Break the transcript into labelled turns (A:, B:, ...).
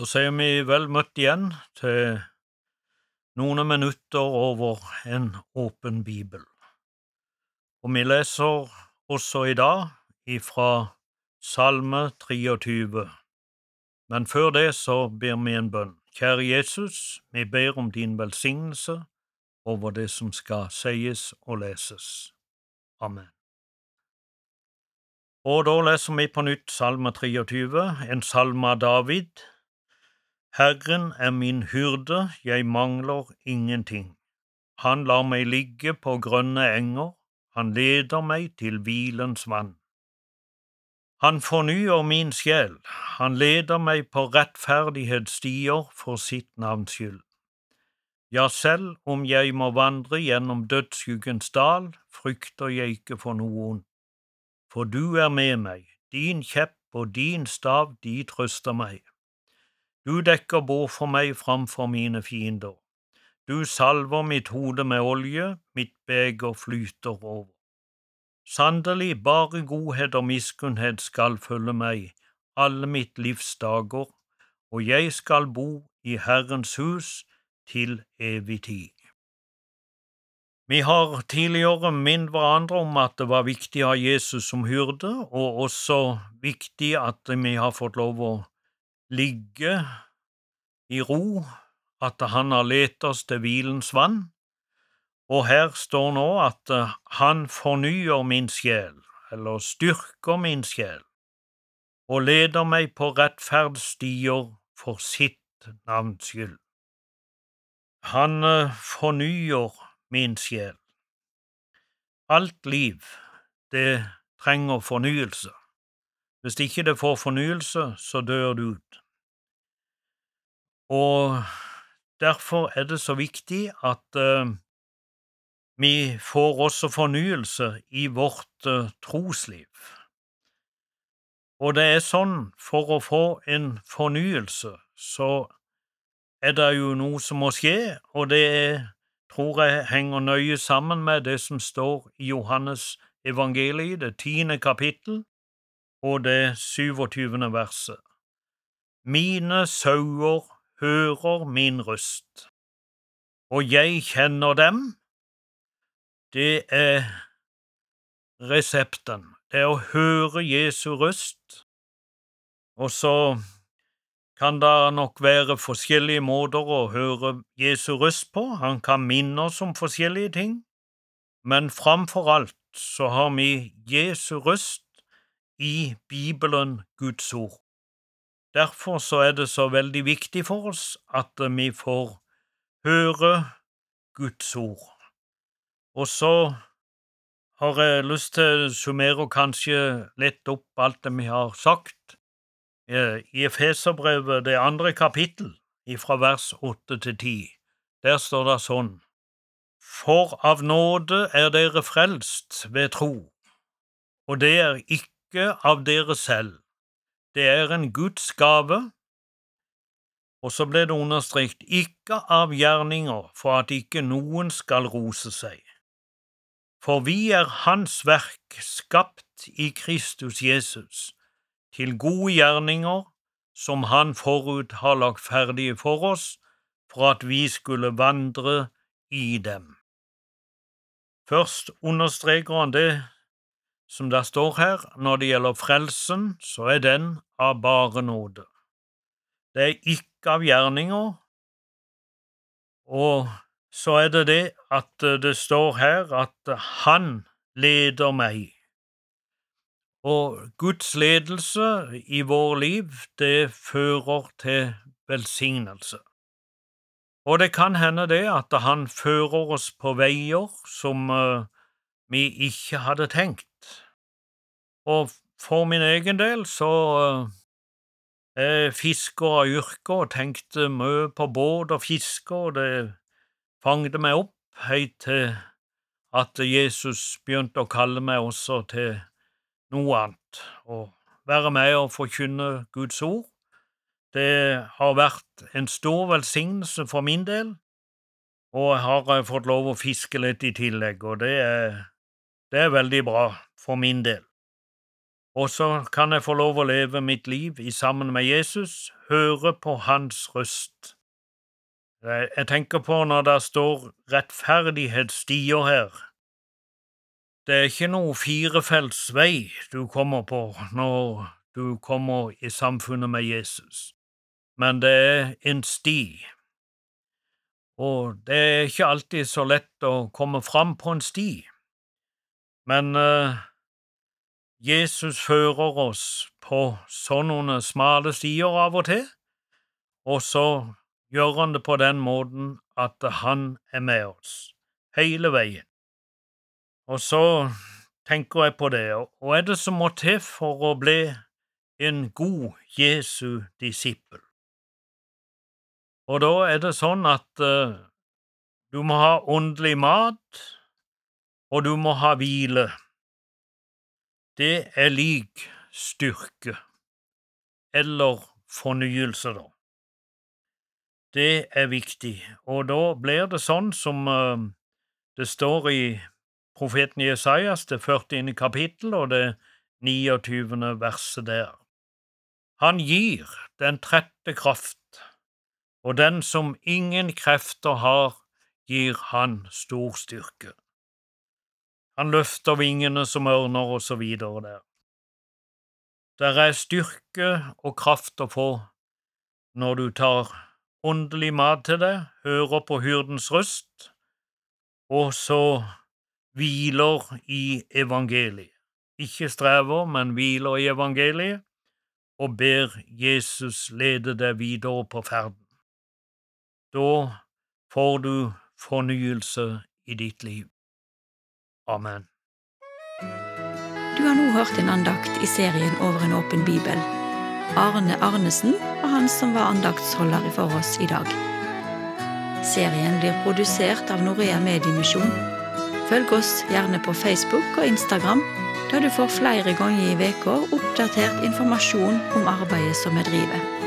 A: Da sier vi vel møtt igjen til noen minutter over en åpen bibel. Og vi leser også i dag ifra Salme 23. Men før det så ber vi en bønn. Kjære Jesus, vi ber om din velsignelse over det som skal sies og leses. Amen. Og da leser vi på nytt Salme 23, en salme av David. Herren er min hyrde, jeg mangler ingenting. Han lar meg ligge på grønne enger, han leder meg til hvilens vann. Han fornyer min sjel, han leder meg på rettferdighetsstier for sitt navns skyld. Ja, selv om jeg må vandre gjennom dødsskyggens dal, frykter jeg ikke for noe ondt. For du er med meg, din kjepp og din stav, de trøster meg. Du dekker bord for meg framfor mine fiender. Du salver mitt hode med olje, mitt beger flyter over. Sannelig, bare godhet og miskunnhet skal følge meg alle mitt livs dager, og jeg skal bo i Herrens hus til evig tid. Vi har tidligere minnet hverandre om at det var viktig å ha Jesus som hyrde, og også viktig at vi har fått lov å ligge i ro, at han har ledt oss til hvilens vann, og her står nå at eh, han fornyer min sjel, eller styrker min sjel, og leder meg på rettferdsstier for sitt navns skyld. Han eh, fornyer min sjel. Alt liv, det trenger fornyelse. Hvis ikke det får fornyelse, så dør det ut. Og derfor er det så viktig at uh, vi får også fornyelse i vårt uh, trosliv. Og det er sånn, for å få en fornyelse, så er det jo noe som må skje, og det tror jeg henger nøye sammen med det som står i Johannes evangeliet, det tiende kapittel, og det 27. verset. Mine sauer hører min røst, og jeg kjenner dem. Det er resepten. Det er å høre Jesu røst, og så kan det nok være forskjellige måter å høre Jesu røst på. Han kan minne oss om forskjellige ting, men framfor alt så har vi Jesu røst i Bibelen, Guds ord. Derfor så er det så veldig viktig for oss at vi får høre Guds ord. Og så har jeg lyst til å summere og kanskje lette opp alt det vi har sagt. Eh, I Efeserbrevet, det andre kapittel, fra vers åtte til ti, der står det sånn. For av nåde er dere frelst ved tro, og det er ikke av dere selv. Det er en Guds gave. Og så ble det understreket ikke av gjerninger for at ikke noen skal rose seg. For vi er Hans verk, skapt i Kristus Jesus, til gode gjerninger som Han forut har lagt ferdige for oss, for at vi skulle vandre i dem. Først understreker han det som det står her, når det gjelder frelsen, så er den av bare nåde. Det er ikke av gjerninger, og så er det det at det står her at Han leder meg. Og Guds ledelse i vår liv, det fører til velsignelse. Og det kan hende det at Han fører oss på veier som uh, vi ikke hadde tenkt. Og for min egen del så er eh, fisker av yrke og tenkte mye på båt og fiske, og det fanget meg opp helt til at Jesus begynte å kalle meg også til noe annet, å være med og forkynne Guds ord. Det har vært en stor velsignelse for min del, og jeg har eh, fått lov å fiske litt i tillegg, og det er det er veldig bra for min del. Og så kan jeg få lov å leve mitt liv i sammen med Jesus, høre på hans røst. Jeg tenker på når det står rettferdighetsstier her. Det er ikke noe firefelts vei du kommer på når du kommer i samfunnet med Jesus, men det er en sti. Og det er ikke alltid så lett å komme fram på en sti, men uh, Jesus fører oss på sånne smale stier av og til, og så gjør han det på den måten at han er med oss hele veien. Og så tenker jeg på det, hva er det som må til for å bli en god Jesu disippel? Og da er det sånn at uh, du må ha åndelig mat, og du må ha hvile. Det er lik styrke, eller fornyelse, da. Det er viktig, og da blir det sånn som uh, det står i profeten Jesajas, det 40. kapittel og det 29. verset der. Han gir den trette kraft, og den som ingen krefter har, gir han stor styrke. Han løfter vingene som ørner og så videre der. Der er styrke og kraft å få når du tar åndelig mat til deg, hører på hyrdens røst, og så hviler i evangeliet. Ikke strever, men hviler i evangeliet, og ber Jesus lede deg videre på ferden. Da får du fornyelse i ditt liv. Amen.
B: Du har nå hørt en andakt i serien Over en åpen bibel. Arne Arnesen var han som var andaktsholder for oss i dag. Serien blir produsert av Norea Mediemisjon. Følg oss gjerne på Facebook og Instagram, der du får flere ganger i uka oppdatert informasjon om arbeidet som vi driver.